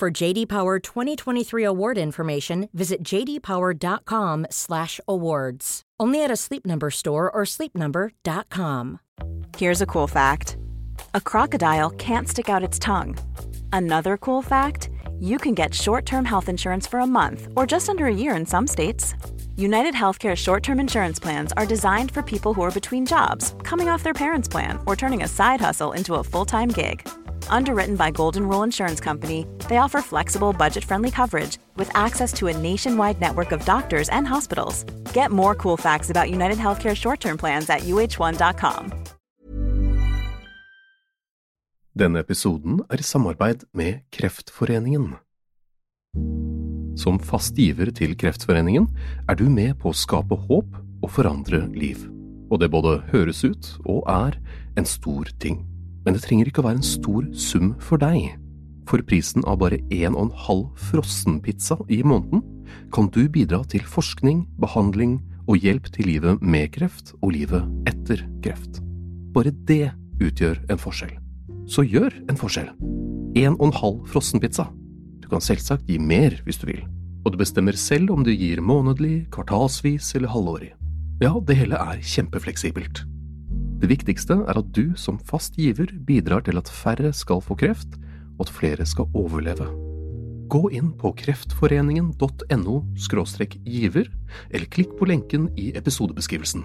For JD Power 2023 award information, visit jdpower.com/awards. Only at a Sleep Number store or sleepnumber.com. Here's a cool fact a crocodile can't stick out its tongue. Another cool fact you can get short term health insurance for a month or just under a year in some states. United Healthcare short term insurance plans are designed for people who are between jobs, coming off their parents' plan, or turning a side hustle into a full time gig. Underwritten by Golden Rule Insurance Company, they offer flexible, budget friendly coverage with access to a nationwide network of doctors and hospitals. Get more cool facts about United Healthcare short term plans at uh1.com. Denne episoden er i samarbeid med Kreftforeningen. Som fast giver til Kreftforeningen er du med på å skape håp og forandre liv. Og det både høres ut og er en stor ting. Men det trenger ikke å være en stor sum for deg. For prisen av bare en og en halv frossenpizza i måneden kan du bidra til forskning, behandling og hjelp til livet med kreft og livet etter kreft. Bare det utgjør en forskjell. Så gjør en forskjell. En og en halv frossenpizza. Du kan selvsagt gi mer hvis du vil, og du bestemmer selv om du gir månedlig, kvartalsvis eller halvårig. Ja, det hele er kjempefleksibelt. Det viktigste er at du som fast giver bidrar til at færre skal få kreft, og at flere skal overleve. Gå inn på kreftforeningen.no giver, eller klikk på lenken i episodebeskrivelsen.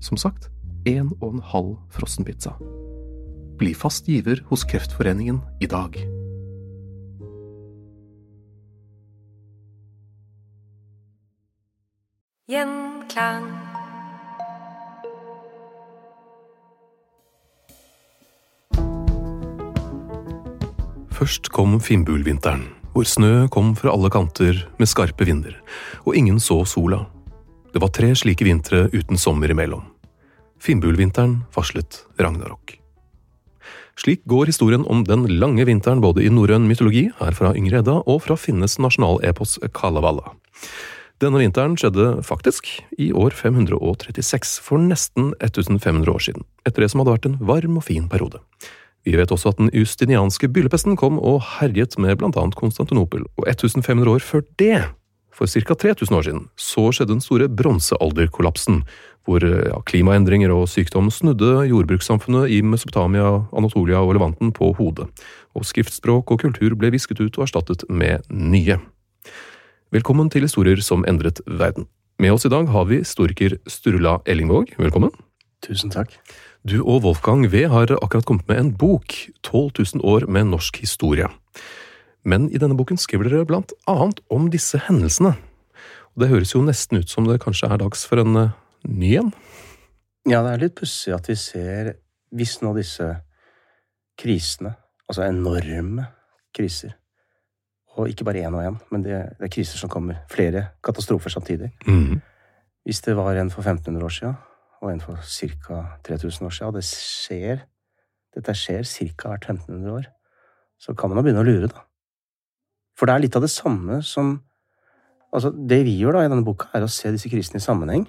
Som sagt, en og en halv frossenpizza. Bli fast giver hos Kreftforeningen i dag. Gjenklang. Først kom Finnbulvinteren, hvor snø kom fra alle kanter med skarpe vinder, og ingen så sola. Det var tre slike vintre uten sommer imellom. Finnbulvinteren varslet ragnarok. Slik går historien om den lange vinteren både i norrøn mytologi, her fra Yngre Edda, og fra finnes nasjonalepos Kalevala. Denne vinteren skjedde faktisk i år 536, for nesten 1500 år siden, etter det som hadde vært en varm og fin periode. Vi vet også at den justinianske byllepesten kom og herjet med blant annet Konstantinopel, og 1500 år før det, for ca. 3000 år siden, så skjedde den store bronsealderkollapsen, hvor ja, klimaendringer og sykdom snudde jordbrukssamfunnet i Mesopotamia, Anatolia og Levanten på hodet, og skriftspråk og kultur ble visket ut og erstattet med nye. Velkommen til Historier som endret verden. Med oss i dag har vi historiker Sturla Ellingvåg, velkommen. Tusen takk. Du og Wolfgang V har akkurat kommet med en bok, 12 000 år med norsk historie. Men i denne boken skriver dere blant annet om disse hendelsene. Og det høres jo nesten ut som det kanskje er dags for en uh, ny en? Ja, det er litt pussig at vi ser Hvis nå disse krisene, altså enorme kriser, og ikke bare én og én, men det, det, er kriser som kommer, flere katastrofer samtidig mm. Hvis det var en for 1500 år siden, og en for ca. 3000 år siden, og det skjer Dette skjer ca. hvert 1500 år, så kan man jo begynne å lure, da. For det er litt av det samme som Altså, det vi gjør da i denne boka, er å se disse krisene i sammenheng,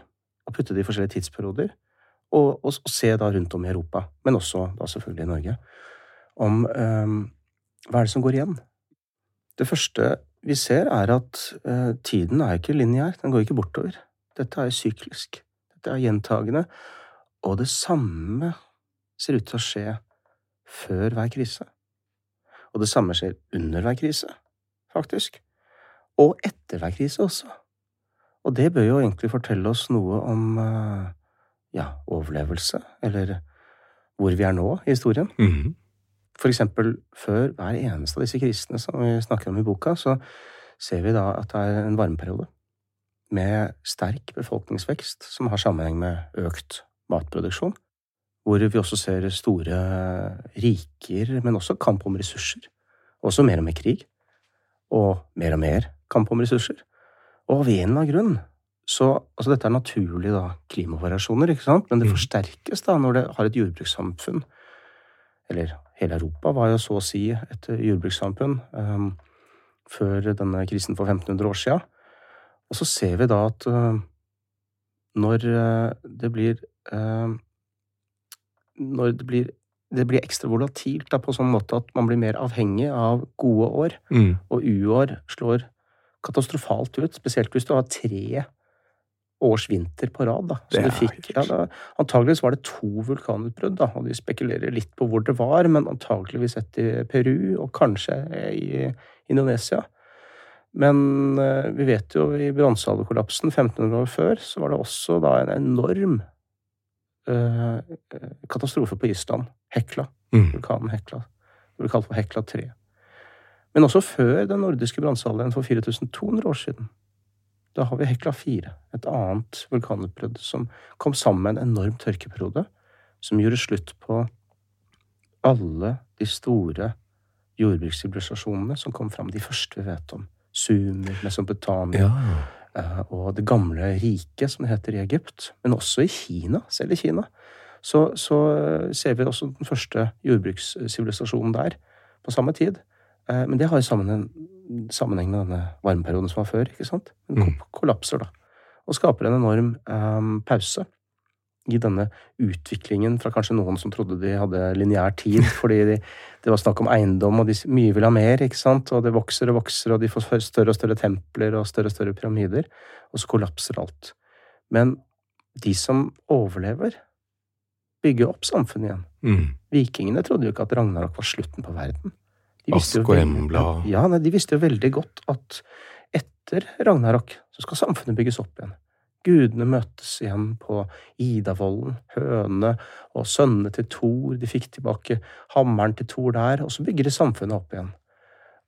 og putte det i forskjellige tidsperioder, og, og, og, se da rundt om i Europa, men også da selvfølgelig i Norge, om um, hva er det som går igjen. Det første vi ser, er at uh, tiden er ikke lineær, den går ikke bortover. Dette er syklisk. Dette er gjentagende, og det samme ser ut til å skje før hver krise. Og det samme skjer under hver krise, faktisk. Og etter hver krise også. Og det bør jo egentlig fortelle oss noe om eh, ja, overlevelse, eller hvor vi er nå i historien. Mm -hmm. For eksempel før hver eneste av disse krisene som vi snakker om i boka, så ser vi da at det er en varmeperiode med sterk befolkningsvekst som har sammenheng med økt matproduksjon. Hvor vi også ser store riker, men også kamp om ressurser. Også mer og mer krig. og mer og mer kamp om ressurser. Og av en eller annen grunn så Altså, dette er naturlige da, klimavariasjoner, ikke sant, men det Mm. forsterkes da når det har et jordbrukssamfunn. Eller hele Europa var jo så å si et jordbrukssamfunn um, før denne krisen for 1500 år sia. Og så ser vi da at uh, når uh, det blir uh, Når det blir, det blir ekstra volatilt da, på sånn måte at man blir mer avhengig av gode år, Mm. og uår slår katastrofalt ut, spesielt hvis du har tre års vinter på rad. Da. Så Det du fikk, ja, da, antageligvis var det to vulkanutbrudd, da, og de spekulerer litt på hvor det var, men antageligvis et i Peru, og kanskje i Indonesia. Men eh, vi vet jo i bronsealderkollapsen 1500 år før, så var det også da en enorm uh, katastrofe på Island. Hekla. Mm. Vulkanen Hekla. Det ble kalt for Hekla 3. Men også før den nordiske bronsealderen for 4200 år siden. Da har vi Hekla 4, et annet vulkanutbrudd som kom sammen med en enorm tørkeperiode, som gjorde slutt på alle de store jordbrukssivilisasjonene som kom fram, de første vi vet om. Sumer, Mesopotamia Ja. eh, og det gamle riket, som det heter i Egypt. Men også i Kina, selv i Kina. Så, så eh, ser vi også den første jordbrukssivilisasjonen der på samme tid. Eh, Men det har sammenheng, sammenheng med denne varmeperioden som var før. ikke sant? Den Mm. kollapser da. Og skaper en enorm um, pause i denne utviklingen fra kanskje noen som trodde de hadde lineær tid, fordi de, det var snakk om eiendom, og de, mye vil ha mer, ikke sant? Og det vokser og vokser, og de får større og større templer og større og større pyramider, og så kollapser alt. Men de som overlever, bygger opp samfunnet igjen. Mm. Vikingene trodde jo ikke at Ragnarok var slutten på verden. Ask og Emblad. Ja, nei, de visste jo veldig godt at etter Ragnarok så skal samfunnet bygges opp igjen. Gudene møttes igjen på Idavollen, hønene og sønnene til Thor. De fikk tilbake hammeren til Thor der, og så bygger de samfunnet opp igjen.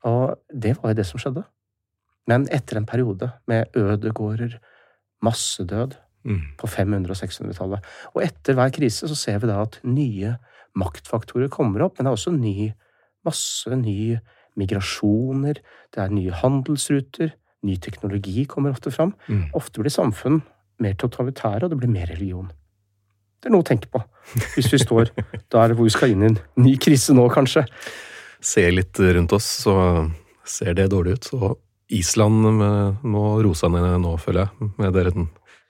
Og det var jo det som skjedde. Men etter en periode med ødegårder, massedød, Mm. på 500- og 600-tallet. Og etter hver krise så ser vi da at nye maktfaktorer kommer opp, men det er også ny, masse nye migrasjoner, det er nye handelsruter, ny teknologi kommer ofte fram. Mm. Ofte blir samfunn mer totalitære, og det blir mer religion. Det er noe å tenke på hvis vi står der hvor vi skal inn i en ny krise nå, kanskje. Ser litt rundt oss, så ser det dårlig ut. Så Island må rose ned nå, føler jeg, med dere.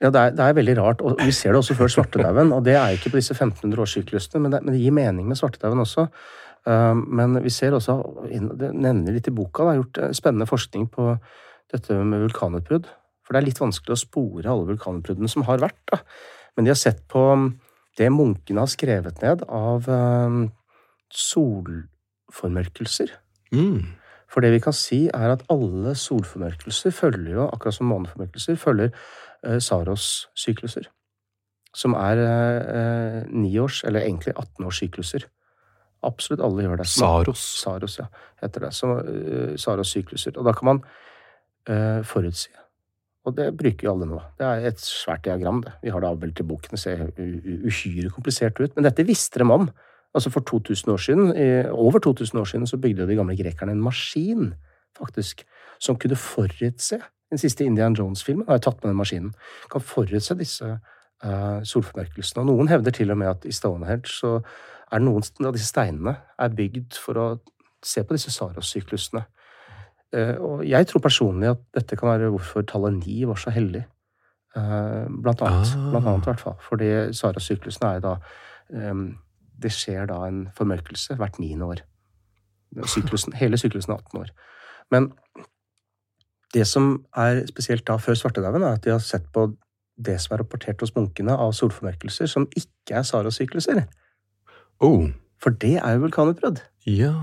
Ja, det er, det er veldig rart, og vi ser det også før svartedauden. Og det er ikke på disse 1500-årssyklusene, men, det- men det gir mening med svartedauden også. Um, men vi ser også, det nevner litt i boka, det har gjort eh, spennende forskning på dette med vulkanutbrudd. For det er litt vanskelig å spore alle vulkanutbruddene som har vært. da. Men de har sett på um, det munkene har skrevet ned av um, solformørkelser. Mm. For det vi kan si, er at alle solformørkelser følger jo, akkurat som måneformørkelser, følger uh, Saros-sykluser. Som er eh, års, eller egentlig 18-årssykluser. Absolutt alle gjør det. Saros. Saros, ja, heter det. Så, eh, Saros-sykluser. Og da kan man forutsi. Og det bruker jo alle nå. Det er et svært diagram, det. Vi har det avbildet i boken. Det ser uhyre komplisert ut. Men dette visste de om. Altså For 2000 år siden, over 2000 år siden så bygde de gamle grekerne en maskin, faktisk, som kunne forutse Den siste Indian Jones-filmen har jeg tatt med den maskinen. Kan forutse disse uh, solformørkelsene. Og noen hevder til og med at i Stonehenge så er noen av disse steinene er bygd for å se på disse Saros-syklusene. Eh, og jeg tror personlig at dette kan være hvorfor tallet ni var så hellig. Eh, blant annet. Ah. Blant annet, i hvert fall. Fordi Saros-syklusene er da eh, Det skjer da en formørkelse hvert niende år. Syklusen, hele syklusen er 18 år. Men det som er spesielt da før svartedauden, er at de har sett på det som er rapportert hos munkene av solformørkelser, som ikke er sara-sykluser Oh, For det er jo vulkanutbrudd. ja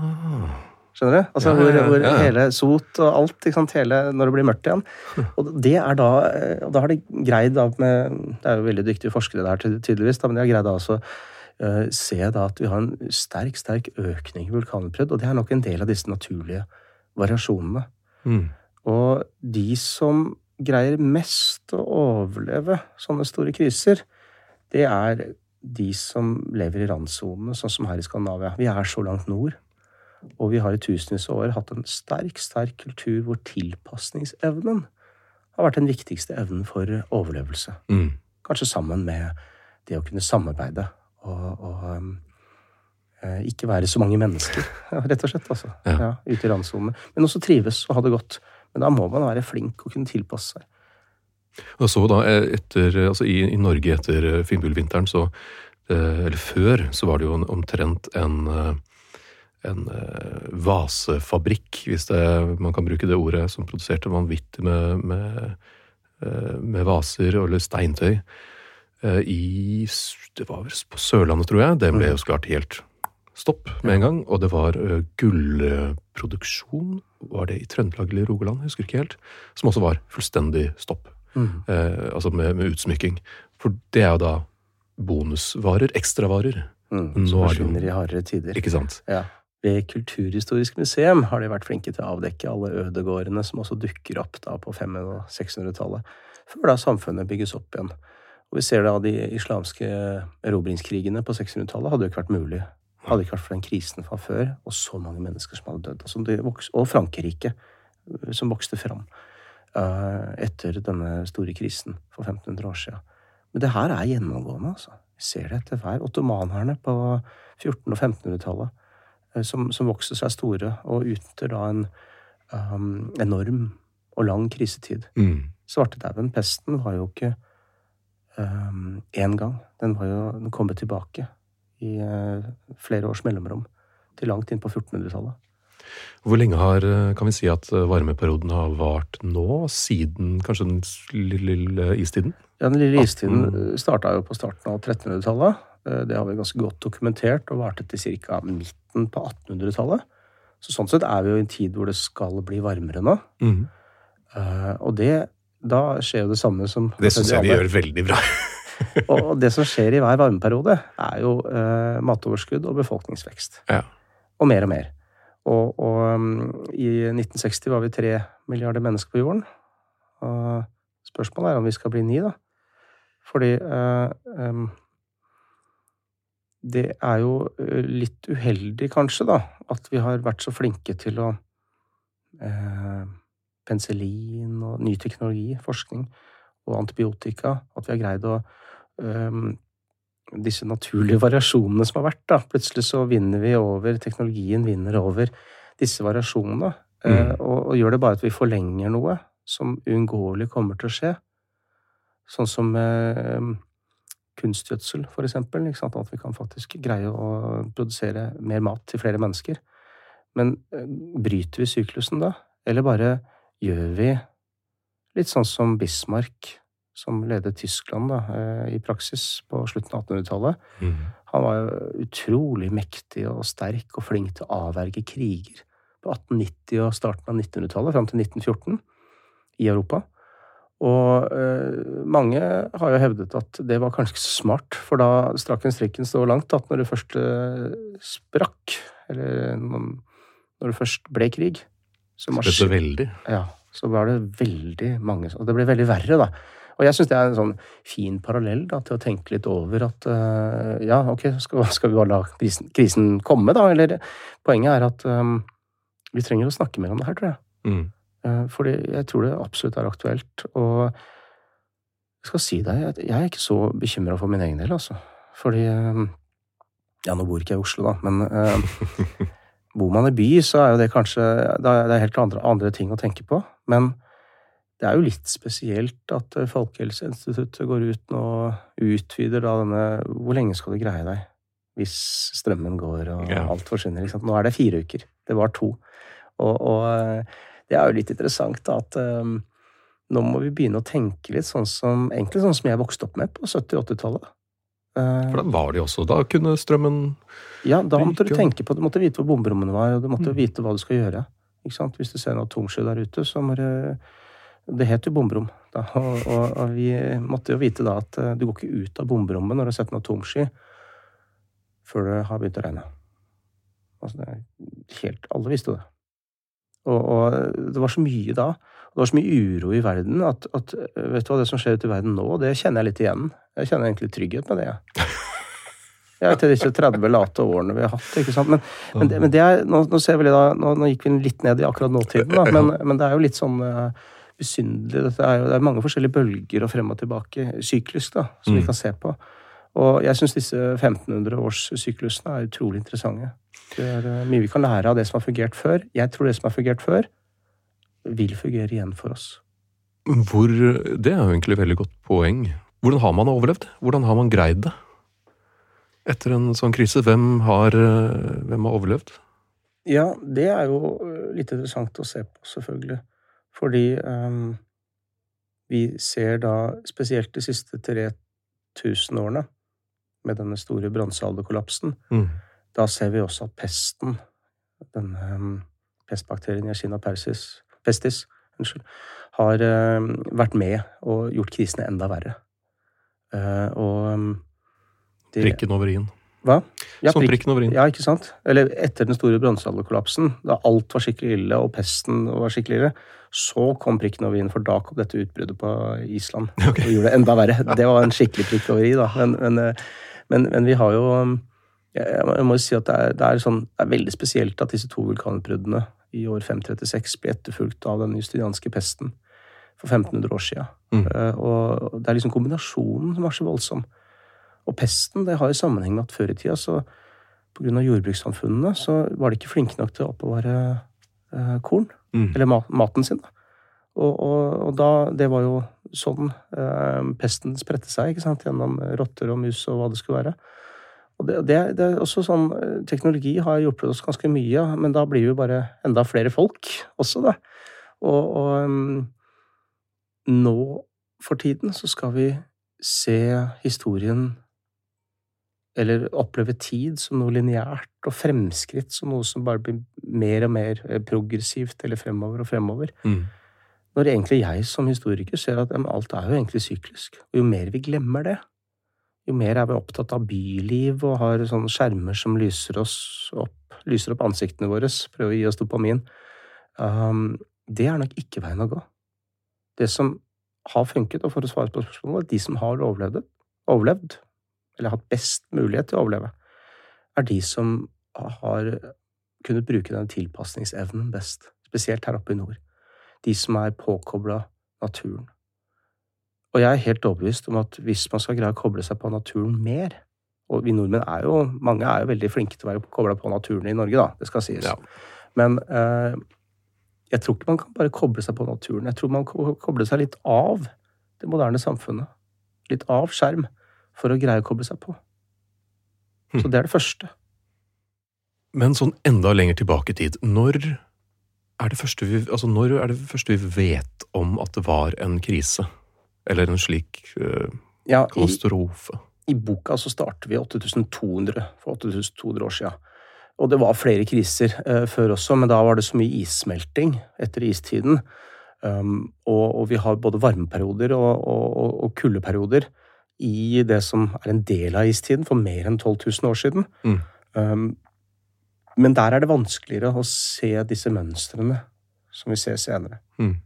Skjønner du? Altså Ja, hvor, ja, hvor ja. hele sot og alt, ikke sant, hele, når det blir mørkt igjen. Og det er da, eh, og da har de greid da med, Det er jo veldig dyktige forskere der tydeligvis, da, men de har greid da også uh, se da at vi har en sterk, sterk økning i vulkanutbrudd, og det er nok en del av disse naturlige variasjonene. Mm. Og de som greier mest å overleve sånne store kriser, det er de som lever i randsonene, sånn som her i Skandinavia. Vi er så langt nord Og vi har i tusenvis av år hatt en sterk, sterk kultur hvor tilpasningsevnen har vært den viktigste evnen for overlevelse. Mm. Kanskje sammen med det å kunne samarbeide og, og um, ikke være så mange mennesker, rett og slett. altså. Ja. Ja, ute i randsonene. Men også trives og ha det godt. Men da må man være flink og kunne tilpasse seg. Og så da, eh, etter, altså i, i Norge etter Finnbullvinteren, så Eller før, så var det jo omtrent en en eh, vasefabrikk, hvis det, man kan bruke det ordet, som produserte vanvittig med, med, eh, med vaser eller steintøy. eh, I Det var vel på Sørlandet, tror jeg. Det ble jo så klart helt stopp med en gang. Og det var gullproduksjon. Var det i Trøndelag eller Rogaland? Husker ikke helt. Som også var fullstendig stopp. Mm. Eh, altså med, med utsmykking. For det er jo da bonusvarer, ekstravarer. Mm. Som er forsvinner i hardere tider. Ikke sant? Ja. Ved Kulturhistorisk museum har de vært flinke til å avdekke alle ødegårdene som også dukker opp da på 500- og 600-tallet, før da samfunnet bygges opp igjen. Og vi ser da de islamske erobringskrigene på 600-tallet hadde jo ikke vært mulig. Hadde ikke vært for den krisen fra før, og så mange mennesker som hadde dødd. Og Frankrike, øh, som vokste fram øh, etter denne store krisen for 1500 år siden. Men det her er gjennomgående, altså. Vi ser det etter hver. Ottomanerne på 1400- og 1500-tallet eh, som, som vokser seg store og utnytter da en um, enorm og lang krisetid. Mm. Svartedauden, pesten, var jo ikke én gang. Den var jo den kommet tilbake i uh, flere års mellomrom. Til langt inn på 1400-tallet. Hvor lenge har, eh, kan vi si at eh, varmeperioden har vart nå? Siden kanskje den lille, lille istiden? Ja, Den lille istiden 18 starta jo på starten av 1300-tallet. Eh, Det har vi ganske godt dokumentert, og varte til ca. midten på 1800-tallet. Så sånn sett er vi jo i en tid hvor det skal bli varmere nå. Mm. Uh, Og det, da skjer jo det samme som Det syns jeg de gjør veldig bra. Og og det som skjer i hver varmeperiode, er jo uh, matoverskudd og befolkningsvekst. Ja. Og mer og mer. Og, og um, i 1960 var vi tre milliarder mennesker på jorden. Og spørsmålet er om vi skal bli ni, da. Fordi uh, um, det er jo eh, litt uheldig, kanskje, da, at vi har vært så flinke til å eh, Penicillin og ny teknologi, forskning og antibiotika. At vi har greid å eh, Disse naturlige variasjonene som har vært, da. Plutselig så vinner vi over Teknologien vinner over disse variasjonene. Mm. eh, og, og gjør det bare at vi forlenger noe som uunngåelig kommer til å skje. Sånn som eh, kunstgjødsel, eksempel. At vi kan faktisk greie å produsere mer mat til flere mennesker. Men eh, bryter vi syklusen da? Eller bare gjør vi litt sånn som Bismarck, som ledet Tyskland da, eh, i praksis på slutten av 1800-tallet. Mm. Han var jo utrolig mektig og sterk og flink til å avverge kriger på 1890- og starten av 1900-tallet, fram til 1914, i Europa. Og eh, mange har jo hevdet at det var kanskje ikke så smart, for da strakk den strikken så langt at når det først eh, sprakk, eller når det først ble krig, så marsj... Spredte veldig. ja, så var det veldig mange Og det ble veldig verre, da. Og jeg syns det er en sånn fin parallell da, til å tenke litt over at eh, ja, ok, skal, skal vi bare la krisen, krisen komme, da? Eller poenget er at um, vi trenger å snakke mer om det her, tror jeg. Mm. Eh, fordi jeg tror det absolutt er aktuelt. Og jeg skal si deg, jeg er ikke så bekymra for min egen del, altså. Fordi eh, Ja, nå bor ikke jeg i Oslo, da, men eh, Bor man i by, så er jo det kanskje Det er helt andre, andre ting å tenke på. Men det er jo litt spesielt at eh, Folkehelseinstituttet går ut nå og utvider da denne Hvor lenge skal du greie deg hvis strømmen går og alt forsvinner? Nå er det fire uker. Det var to. Og, og det er jo litt interessant da, at um, nå må vi begynne å tenke litt sånn som egentlig sånn som jeg vokste opp med på 70-80-tallet. Eh, For da var de også Da kunne strømmen ja, da måtte du tenke på Du måtte vite hvor bomberommene var, og du måtte Mm. vite hva du skal gjøre. Hvis du ser noe tungsjø der ute, så må det Det het jo bomberom. Da. Og, og, og vi måtte jo vite da at eh, du går ikke ut av bomberommet når du har sett en atomsky før det har begynt å regne. Altså, det er helt Alle visste det. Og, og det var så mye da. Og det var så mye uro i verden at, at vet du hva, det som skjer ute i verden nå, det kjenner jeg litt igjen. Jeg kjenner egentlig trygghet med det. jeg. Ja, til disse 30 late årene vi har hatt. ikke sant? Men, men, det, men det er, nå, nå, ser vi da, nå, nå, gikk vi litt ned i akkurat nåtiden, da, men, men det er jo litt sånn uh, besynderlig. Det, er jo, det er mange forskjellige bølger og frem og tilbake, syklisk, da, som mm. vi kan se på. Og jeg syns disse 1500-årssyklusene er utrolig interessante. Det er uh, mye vi kan lære av det som har fungert før. Jeg tror det som har fungert før, vil fungere igjen for oss. Hvor, det er jo egentlig et veldig godt poeng. Hvordan har man overlevd? Hvordan har man greid det? etter en sånn krise? Hvem har, eh, hvem har overlevd? Ja, det er jo eh, litt interessant å se på, selvfølgelig. Fordi um, vi ser da spesielt de siste 3000 årene, med denne store bronsealderkollapsen, mm. Da ser vi også at pesten, denne pestbakterien pestbakterien Kina persis, pestis, unnskyld, har um, vært med og gjort krisene enda verre. Uh, og de, prikken over i-en. Hva? Ja, Som prikken over i-en. Ja, ikke sant? Eller etter den store bronsealderkollapsen, da alt var skikkelig ille, og pesten var skikkelig ille, så kom prikken over i-en, for da kom dette utbruddet på Island. Okay. Og gjorde det enda verre. Det var en skikkelig prikk over i, da. Men, men, eh, men, men, vi har jo Jeg må jo si at det er, det er, sånn, det er veldig spesielt at disse to vulkanutbruddene i år 536 ble etterfulgt av den justinianske pesten for 1500 år siden. Mm. Uh, og det er liksom kombinasjonen som er så voldsom. Og pesten det har jo sammenheng med at før i tida, så av jordbrukssamfunnene, så var de ikke flinke nok til å oppbevare eh, korn. Mm. Eller mat, maten sin. Og, og, og, da Det var jo sånn eh, pesten spredte seg, ikke sant? gjennom rotter og mus og hva det skulle være. Og det, det, det, er også sånn eh, Teknologi har hjulpet oss ganske mye, men da blir vi bare enda flere folk også, da. Og, og um, nå for tiden så skal vi se historien eller oppleve tid som noe lineært, og fremskritt som noe som bare blir mer og mer eh, progressivt eller fremover og fremover. Mm. Når egentlig jeg som historiker ser at alt er jo egentlig syklisk. Og jo mer vi glemmer det, jo mer er vi opptatt av byliv og har sånne skjermer som lyser oss opp, lyser opp ansiktene våre, prøver å gi oss dopamin, um, det er nok ikke veien å gå. Det som har funket, og for å svare på spørsmålet, de som har overlevd, overlevd eller hatt best mulighet til å overleve, er de som har kunnet bruke den tilpasningsevnen best, spesielt her oppe i nord. De som er påkobla naturen. Og jeg er helt overbevist om at hvis man skal greie å koble seg på naturen mer Og vi nordmenn er jo mange er jo veldig flinke til å være kobla på naturen i Norge, da. Det skal sies. Ja. Men eh, jeg tror ikke man kan bare koble seg på naturen. Jeg tror man kan koble seg litt av det moderne samfunnet. Litt av skjerm for å greie å koble seg på. Så hm. det er det første. Men sånn enda lenger tilbake i tid, når er det første vi, altså når er det første vi vet om at det var en krise? Eller en slik uh, ja, katastrofe? I, boka så starter vi 8200 for 8200 år siden. Og det var flere kriser uh, før også, men da var det så mye issmelting etter istiden. Um, og, og, vi har både varmeperioder og, og, og kuldeperioder i det som er en del av istiden, for mer enn 12 000 år siden. Mm. Um, men der er det vanskeligere å se disse mønstrene som vi ser senere. Mm.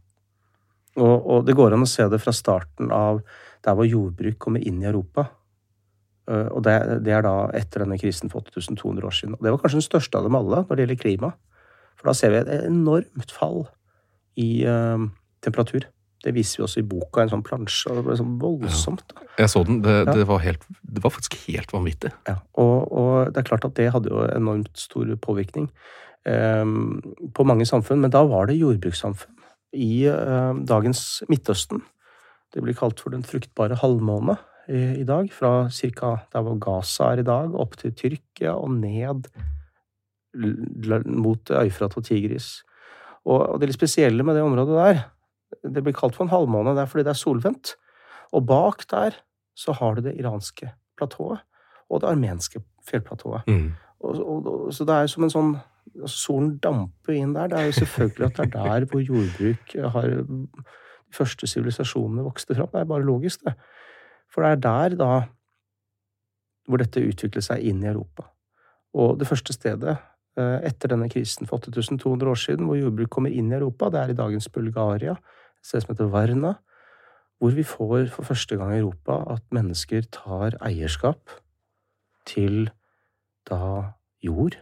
Og, og, det går an å se det fra starten av der hvor jordbruk kommer inn i Europa. Uh, og det, det, er da etter denne krisen for 8200 år siden. Og det var kanskje den største av dem alle når det gjelder klima. For da ser vi et enormt fall i uh, temperatur. Det viser vi også i boka, en sånn plansje. og Det ble sånn voldsomt. Ja. Jeg så den. Det, ja. det, var helt, det, var faktisk helt vanvittig. Ja, og, og, det er klart at det hadde jo enormt stor påvirkning um, på mange samfunn. Men da var det jordbrukssamfunn i uh, dagens Midtøsten. Det blir kalt for den fruktbare halvmåne i, i dag. Fra ca. der hvor Gaza er i dag, opp til Tyrkia og ned mot Øyfrat og Tigris. Og, og det litt spesielle med det området der, det blir kalt for en halvmåne, det er fordi det er solvendt. Og bak der så har du det iranske platået og det armenske fjellplatået. Mm. Og, og, så det er som en sånn Solen damper inn der. Det er jo selvfølgelig at det er der hvor jordbruk har de første sivilisasjonene vokste fram. Det er bare logisk, det. For det er der da hvor dette utvikler seg inn i Europa. Og det første stedet eh, etter denne krisen for 8200 år siden, hvor jordbruk kommer inn i Europa, det er i dagens Bulgaria et sted som heter Varna, hvor vi får for første gang i Europa at mennesker tar eierskap til da jord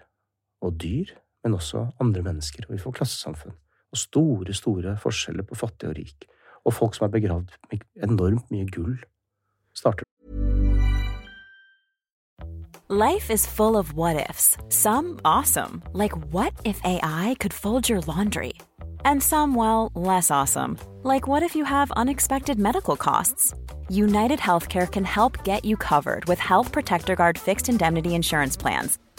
og dyr, men også andre mennesker. Og vi får klassesamfunn. Og store, store forskjeller på fattig og rik. Og folk som er begravd med enormt mye gull, starter Life is full of what ifs. Some awesome, like what if AI could fold your laundry? And some, well, less awesome, like what if you have unexpected medical costs? United Healthcare can help get you covered with Health Protector Guard fixed indemnity insurance plans.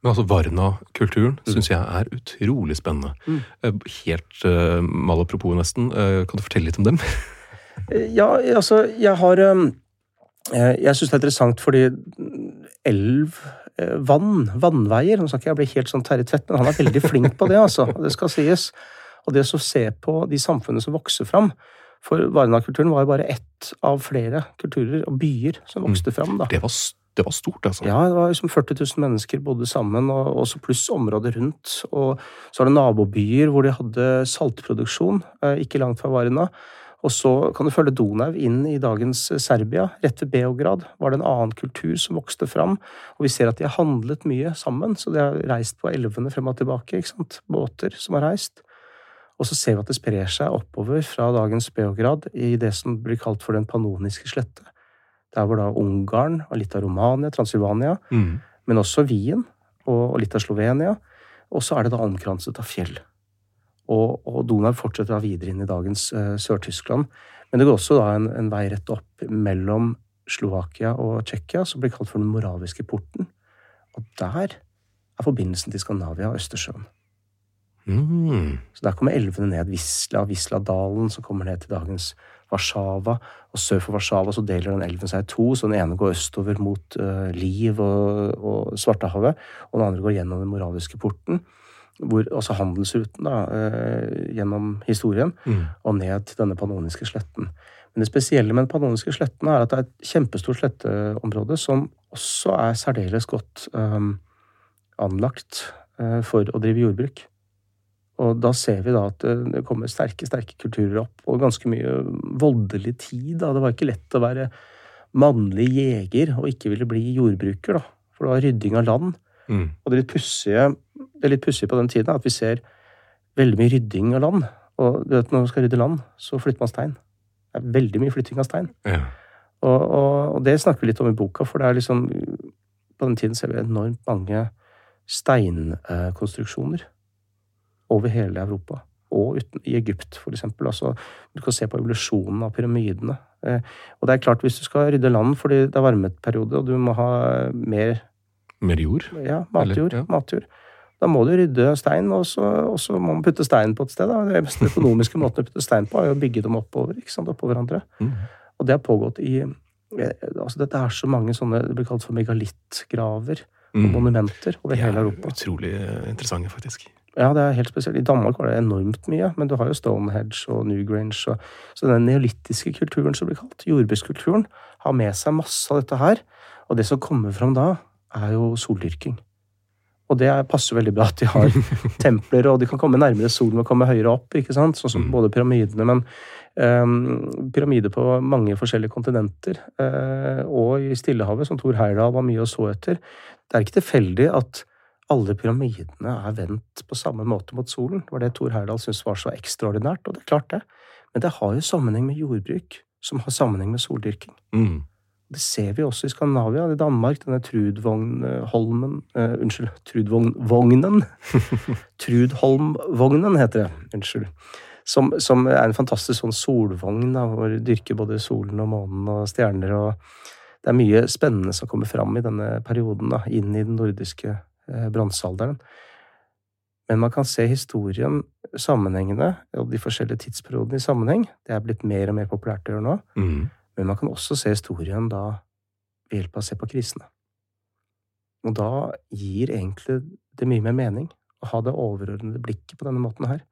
Men altså Varna-kulturen syns jeg er utrolig spennende. Mm. Helt uh, malapropos, nesten. Uh, kan du fortelle litt om dem? Ja, altså, jeg har um, eh, Jeg syns det er interessant fordi elv, eh, vann, vannveier Nå skal ikke jeg bli helt sånn Terje Tvedt, men han er veldig flink på det, altså. Det skal sies. Og det å se på de samfunnene som vokser fram For Varna-kulturen var jo bare ett av flere kulturer og byer som vokste fram. da. Det var, det var stort, altså. Ja, det var liksom 40 000 mennesker bodde sammen, og også pluss området rundt. Og så var det nabobyer hvor de hadde saltproduksjon, eh, ikke langt fra Varna. Og så kan du følge Donau inn i dagens eh, Serbia. Rett ved Beograd var det en annen kultur som vokste fram. Og vi ser at de har handlet mye sammen, så de har reist på elvene frem og tilbake. ikke sant? Båter som har reist. Og så ser vi at det sprer seg oppover fra dagens Beograd i det som blir kalt for den pannoniske slette. Der hvor da Ungarn og litt av Romania, Transilvania, Mm. men også Wien og, og litt av Slovenia. Og så er det da omkranset av fjell. Og, og Donau fortsetter da videre inn i dagens uh, Sør-Tyskland. Men det går også da en, en vei rett opp mellom Slovakia og Tsjekkia, som blir kalt for den moraviske porten. Og der er forbindelsen til Skandinavia og Østersjøen. Mm. Så der kommer elvene ned. Visla, Visladalen, som kommer ned til dagens Warszawa. Og sør for Warszawa så deler den elven seg i to, så den ene går østover mot uh, Liv og, og Svartehavet, og den andre går gjennom den moraviske porten. Hvor, altså handelsruten da, uh, gjennom historien, Mm. og ned til denne panoniske sletten. Men det spesielle med den panoniske sletten er at det er et kjempestort sletteområde som også er særdeles godt um, anlagt eh, for å drive jordbruk. Og da ser vi da at det det kommer sterke, sterke kulturer opp, og ganske mye voldelig tid. Da. Det var ikke lett å være mannlig jeger og ikke ville bli jordbruker, da. For det var rydding av land. Mm. Og det litt pussige er på den tiden er at vi ser veldig mye rydding av land. Og du vet, når man skal rydde land, så flytter man stein. Det er veldig mye flytting av stein. Ja. Og, og, og det snakker vi litt om i boka, for det er liksom På den tiden ser vi enormt mange steinkonstruksjoner over hele Europa. Og uten, i Egypt, for eksempel. Altså, du kan se på evolusjonen av pyramidene. Eh, og det er klart, hvis du skal rydde land fordi det er varmeperiode, og du må ha mer Mer jord? ja, matjord, Eller, ja. matjord. Da må du rydde stein, og så, og så må man putte stein på et sted. Da. Den mest økonomiske måten å putte stein på, er å bygge dem oppover, ikke sant, oppå hverandre. Mm. Og det har pågått i eh, altså Dette er så mange sånne det blir kalt for megalittgraver og Mm. monumenter over hele Europa. utrolig eh, interessante, faktisk. Ja, det er helt spesielt. I Danmark var det enormt mye, men du har jo Stonehenge og Newgrange. Og, så den neolittiske kulturen som blir kalt, jordbrukskulturen, har med seg masse av dette her. Og det som kommer fram da, er jo soldyrking. Og det passer veldig bra at de har templer, og de kan komme nærmere solen og komme høyere opp. ikke sant? Sånn som Mm. både pyramidene, men um, pyramider på mange forskjellige kontinenter. Uh, og i Stillehavet, som Thor Heyerdahl var mye og så etter. Det er ikke tilfeldig at alle pyramidene er vendt på samme måte mot solen. Det var det Thor Heyerdahl syntes var så ekstraordinært, og det er klart det. Men det har jo sammenheng med jordbruk, som har sammenheng med soldyrking. Mm. Det ser vi også i Skandinavia, i Danmark, denne Trudvognholmen uh, Unnskyld, Trudvognen. Trudholmvognen heter det. Unnskyld. Som, som er en fantastisk sånn solvogn, da, hvor du dyrker både solen og månen og stjerner. og Det er mye spennende som kommer fram i denne perioden, da, inn i den nordiske bronsealderen. Men man kan se historien sammenhengende, og de forskjellige tidsperiodene i sammenheng. Det er blitt mer og mer populært å gjøre nå. Mm. Men man kan også se historien da ved hjelp av å se på krisene. Og da gir egentlig det mye mer mening å ha det overordnede blikket på denne måten her.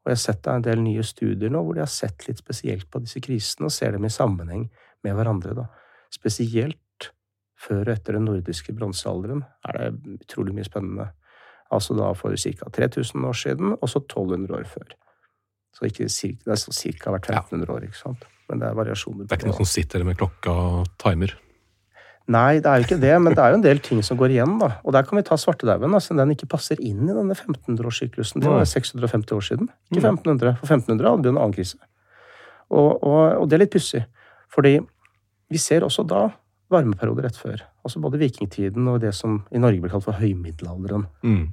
Og jeg har sett en del nye studier nå hvor de har sett litt spesielt på disse krisene og ser dem i sammenheng med hverandre. da. Spesielt før og etter den nordiske bronsealderen er det utrolig mye spennende. Altså da for ca. 3000 år siden, og så 1200 år før. Så ikke cirka, det er så cirka hvert 1500 år, ikke sant. Men det er variasjoner. Det er ikke noen som sitter med klokka og timer. Nei, det er jo ikke det, men det er jo en del ting som går igjen, da. Og der kan vi ta svartedauden, altså den ikke passer inn i denne 1500-årssyklusen. Det var 650 år siden, ikke Mm. 1500. For 1500 hadde vi en annen krise. Og, og, og det er litt pussig, fordi vi ser også da varmeperioder rett før. Altså både vikingtiden og det som i Norge blir kalt for høymiddelalderen. Mm.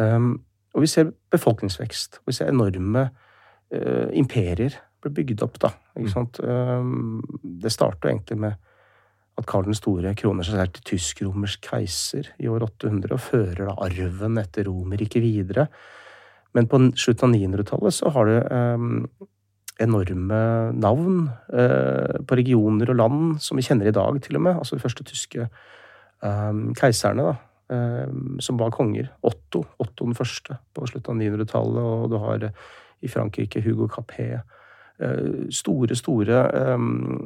Um, og vi ser befolkningsvekst. Og Vi ser enorme uh, imperier bli bygd opp, da. Ikke sant? Um, det starter egentlig med at Karl den store kroner seg selv til tysk-romersk keiser i år 800 og fører da arven etter Romerriket videre. Men på slutten av 900-tallet så har det um, enorme navn eh, på regioner og land som vi kjenner i dag, til og med. Altså de første tyske um, keiserne, da um, som var konger. Otto, Otto den første på slutten av 900-tallet, og du har eh, i Frankrike Hugo Capet. Eh, Store, store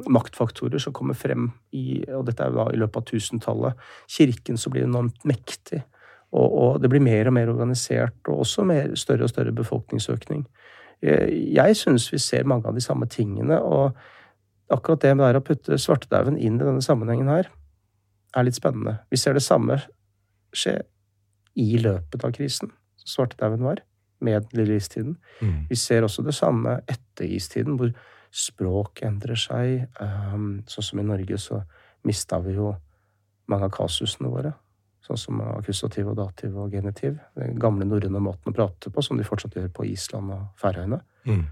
maktfaktorer som kommer frem i Og dette er da i løpet av tusentallet. Kirken som blir enormt mektig. Og, og det blir mer og mer organisert, og også mer, større og større befolkningsøkning. Jeg syns vi ser mange av de samme tingene, og akkurat det med det å putte svartedauden inn i denne sammenhengen her, er litt spennende. Vi ser det samme skje i løpet av krisen, som svartedauden var, med lille istiden. Mm. Vi ser også det samme etter istiden, hvor språk endrer seg. Um, sånn som i Norge så mista vi jo mange av kasusene våre. Sånn som akkusativ og dativ og genitiv. Den gamle norrøne måten å prate på, som de fortsatt gjør på Island og Færøyene. Mm.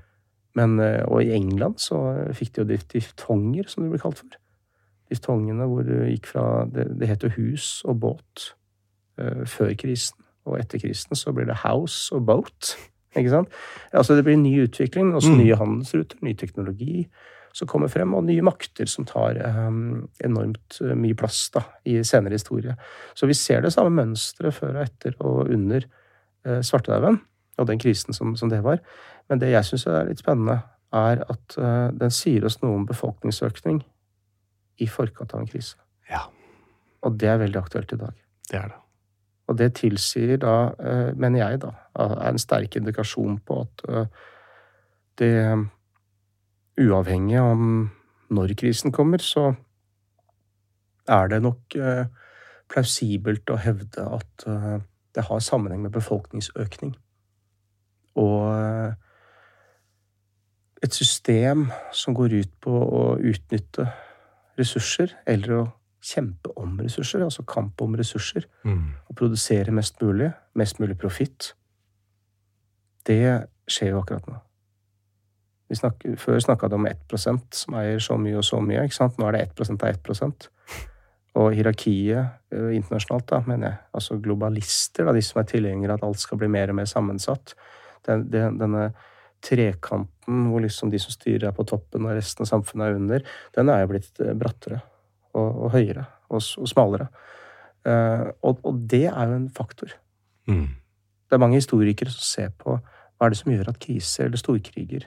Men, eh, og i England så fikk de jo dift- diftonger, som det ble kalt for. Diftongene hvor det gikk fra Det, det het jo hus og båt uh, før krisen. Og etter krisen så blir det house og boat. Ikke sant? Altså det blir ny utvikling, men også Mm. nye handelsruter, ny teknologi som kommer frem, og nye makter som tar eh, enormt eh, mye plass da, i senere historie. Så vi ser det samme mønsteret før og etter og under eh, svartedauden, og den krisen som, som det var. Men det jeg syns er litt spennende, er at eh, den sier oss noe om befolkningsøkning i forkant av en krise. Ja, Og det er veldig aktuelt i dag. det er det. Og det tilsier da, eh, mener jeg, da, er en sterk indikasjon på at eh, det Uavhengig om når krisen kommer, så er det nok eh, plausibelt å hevde at eh, det har sammenheng med befolkningsøkning. Og eh, et system som går ut på å utnytte ressurser, eller å kjempe om ressurser, altså kamp om ressurser, Mm. og produsere mest mulig, mest mulig profitt, det skjer jo akkurat nå. Snakker, før snakka det om 1% som eier så mye og så mye. ikke sant? Nå er det 1 av 1 Og hierarkiet eh, internasjonalt, da, mener jeg, altså globalister, da, de som er tilhengere av at alt skal bli mer og mer sammensatt, den, den, denne trekanten hvor liksom de som styrer er på toppen og resten av samfunnet er under, den er jo blitt eh, brattere og, og høyere og, og smalere. Eh, og, og det er jo en faktor. Mm. Det er mange historikere som ser på hva er det som gjør at kriser eller storkriger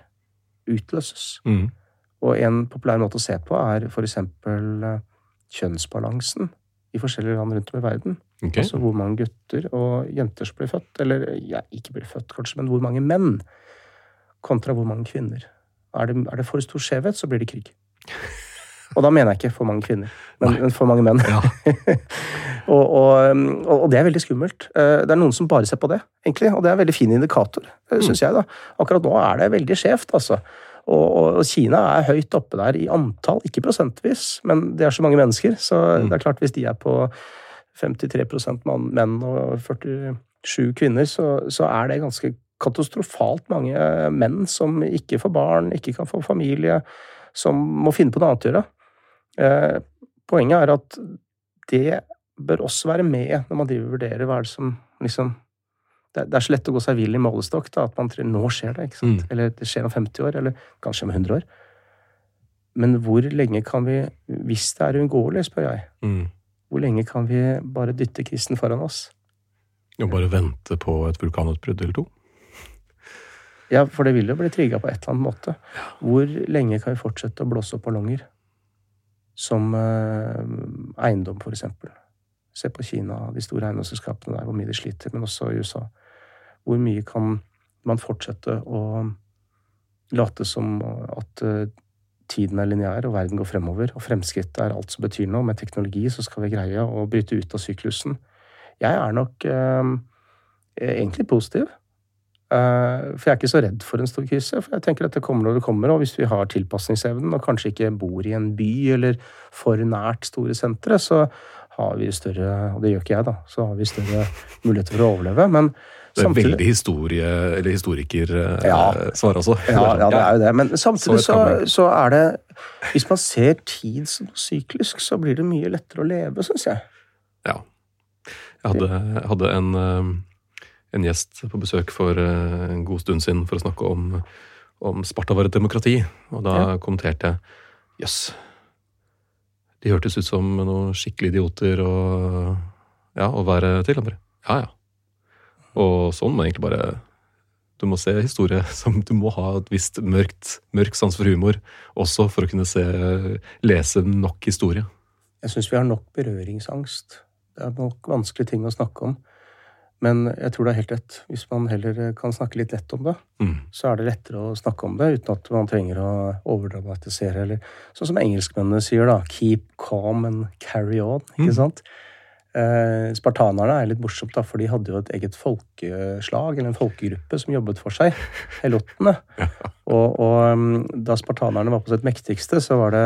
utløses. Mm. Og en populær måte å se på er eksempel eh, kjønnsbalansen i forskjellige land rundt om i verden. Okay. Altså hvor mange gutter og jenter som blir født. Eller ja, ikke blir født, kanskje, men hvor mange menn kontra hvor mange kvinner. Er det, er det for stor skjevhet, så blir det krig. Og da mener jeg ikke for mange kvinner, men, men for mange menn. Ja. og, og, og det er veldig skummelt. Eh, Det er noen som bare ser på det, egentlig, og det er en veldig fin indikator, syns jeg. da. Akkurat nå er det veldig skjevt, altså. Og, Kina er høyt oppe der i antall, ikke prosentvis, men det er så mange mennesker. Så det er klart, hvis de er på 53 mann, menn og 47 kvinner, så, så er det ganske katastrofalt mange menn som ikke får barn, ikke kan få familie, som må finne på noe annet å gjøre. Eh, poenget er at det bør også være med når man driver og vurderer hva er det som liksom det er, det er så lett å gå seg vill i målestokk da, at man tror nå skjer det. ikke sant? Mm. Eller det skjer om 50 år, eller kanskje om 100 år. Men hvor lenge kan vi, hvis det er uunngåelig, spør jeg, Mm. hvor lenge kan vi bare dytte kristen foran oss? Og bare vente på et vulkanutbrudd eller to. Ja, for det vil jo bli trigga på et eller annet måte. Hvor lenge kan vi fortsette å blåse opp ballonger? Som eh, eiendom, eksempel. Se på Kina, de store eiendomsselskapene der, hvor mye de sliter, men også i USA. Hvor mye kan man fortsette å late som at eh, tiden er lineær og verden går fremover, og fremskritt er alt som betyr noe. Med teknologi så skal vi greie å bryte ut av syklusen. Jeg er nok eh, egentlig positiv. Eh, For jeg er ikke så redd for en stor krise. For jeg tenker at det kommer når det kommer. Og hvis vi har tilpasningsevnen og kanskje ikke bor i en by eller for nært store sentre, så har vi større Og det gjør ikke jeg, da. Så har vi større muligheter for å overleve. Men Det er samtidig veldig historie, eller historikersvar, Ja. eh, også. ja, ja, det er jo det. Men samtidig Så så, er det Hvis man ser tid som syklisk, så blir det mye lettere å leve, syns jeg. Ja. Jeg hadde, hadde en, eh, en gjest på besøk for eh, en god stund siden for å snakke om, om Sparta var et demokrati. Og da Ja. kommenterte jeg jøss, de hørtes ut som noen skikkelig idioter og, ja, å være til. Han bare ja, ja. Og sånn må egentlig bare Du må se historie som Du må ha et visst mørkt, mørk sans for humor også for å kunne se, lese nok historie. Jeg syns vi har nok berøringsangst. Det er nok vanskelige ting å snakke om. Men jeg tror det er helt rett. Hvis man heller kan snakke litt lett om det, Mm. så er det lettere å snakke om det uten at man trenger å overdramatisere. Eller sånn som engelskmennene sier, da. Keep calm and carry on. Ikke sant? Eh, spartanerne er litt morsomt, da, for de hadde jo et eget folkeslag, eller en folkegruppe, som jobbet for seg. Helottene. Og, og um, da spartanerne var på sitt mektigste, så var det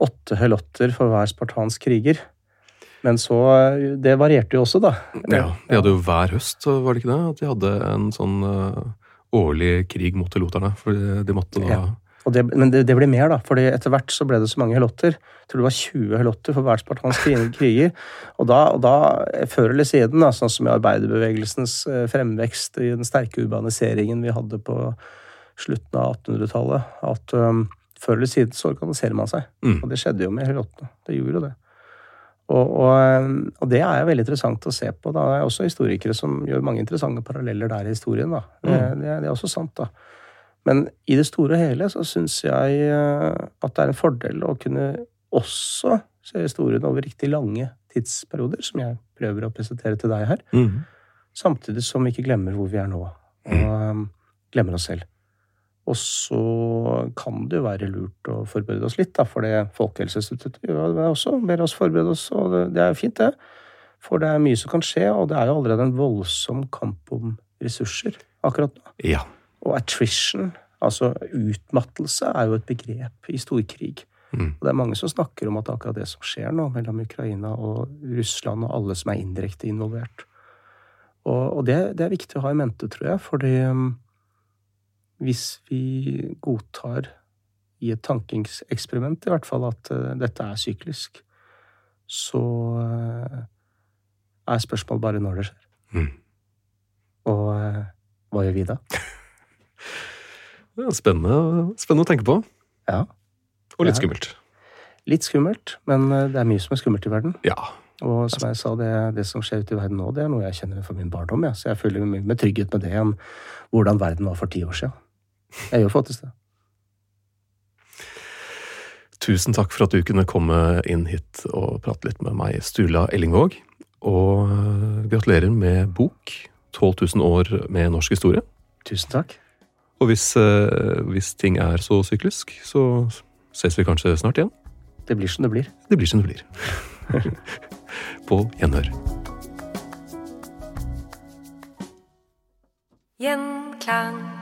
åtte helotter for hver spartansk kriger. Men så Det varierte jo også, da. Ja, de hadde jo hver høst, var det ikke det? At de hadde en sånn eh, årlig krig mot heloterne. For de, måtte da Ja. Det, men det, det ble mer, da. fordi etter hvert så ble det så mange helotter. Jeg tror det var 20 helotter for hver spartansk kriger. Og da, og da, før eller siden, da, sånn som i arbeiderbevegelsens eh, fremvekst, i den sterke urbaniseringen vi hadde på slutten av 1800-tallet, at um, før eller siden så organiserer man seg. Mm. Og det skjedde jo med helottene. Det gjorde jo det. Og, og, og det er jo veldig interessant å se på. Da. Det er også historikere som gjør mange interessante paralleller der i historien. Da. Det, det, er- det er også sant, da. Men i det store og hele så syns jeg eh, at det er en fordel å kunne også se historien over riktig lange tidsperioder, som jeg prøver å presentere til deg her. Mm. Samtidig som vi ikke glemmer hvor vi er nå, og um, glemmer oss selv. Og så kan det jo være lurt å forberede oss litt, da, for det Folkehelseinstituttet gjør det også. Ber oss forberede oss, og det, er jo fint, det. For det er mye som kan skje, og det er jo allerede en voldsom kamp om ressurser akkurat nå. Ja. Og attrition, altså utmattelse, er jo et begrep i storkrig. Mm. Og det er mange som snakker om at akkurat det som skjer nå mellom Ukraina og Russland og alle som er indirekte involvert. Og, og det, det er viktig å ha i mente, tror jeg, fordi um, hvis vi godtar i et tankeeksperiment i hvert fall at uh, dette er syklisk, så uh, er spørsmålet bare når det skjer. Mm. Og uh, hva gjør vi da? Ja, Spennende, spennende å tenke på. Ja. Og litt Ja. skummelt. Litt skummelt, men det er mye som er skummelt i verden. Ja. Og som jeg sa, det, det som skjer ute i verden nå, det er noe jeg kjenner fra min barndom. Ja. Så jeg føler meg mye mer trygghet med det enn hvordan verden var for ti år siden. Jeg gjør faktisk det. Tusen takk for at du kunne komme inn hit og prate litt med meg, Sturla Ellingvåg. Og eh, gratulerer med bok 12 000 år med norsk historie. Tusen takk. Og hvis, eh, hvis ting er så syklisk, så ses vi kanskje snart igjen. Det blir som det blir. Det blir som det blir. På gjenhør. Gjenklang.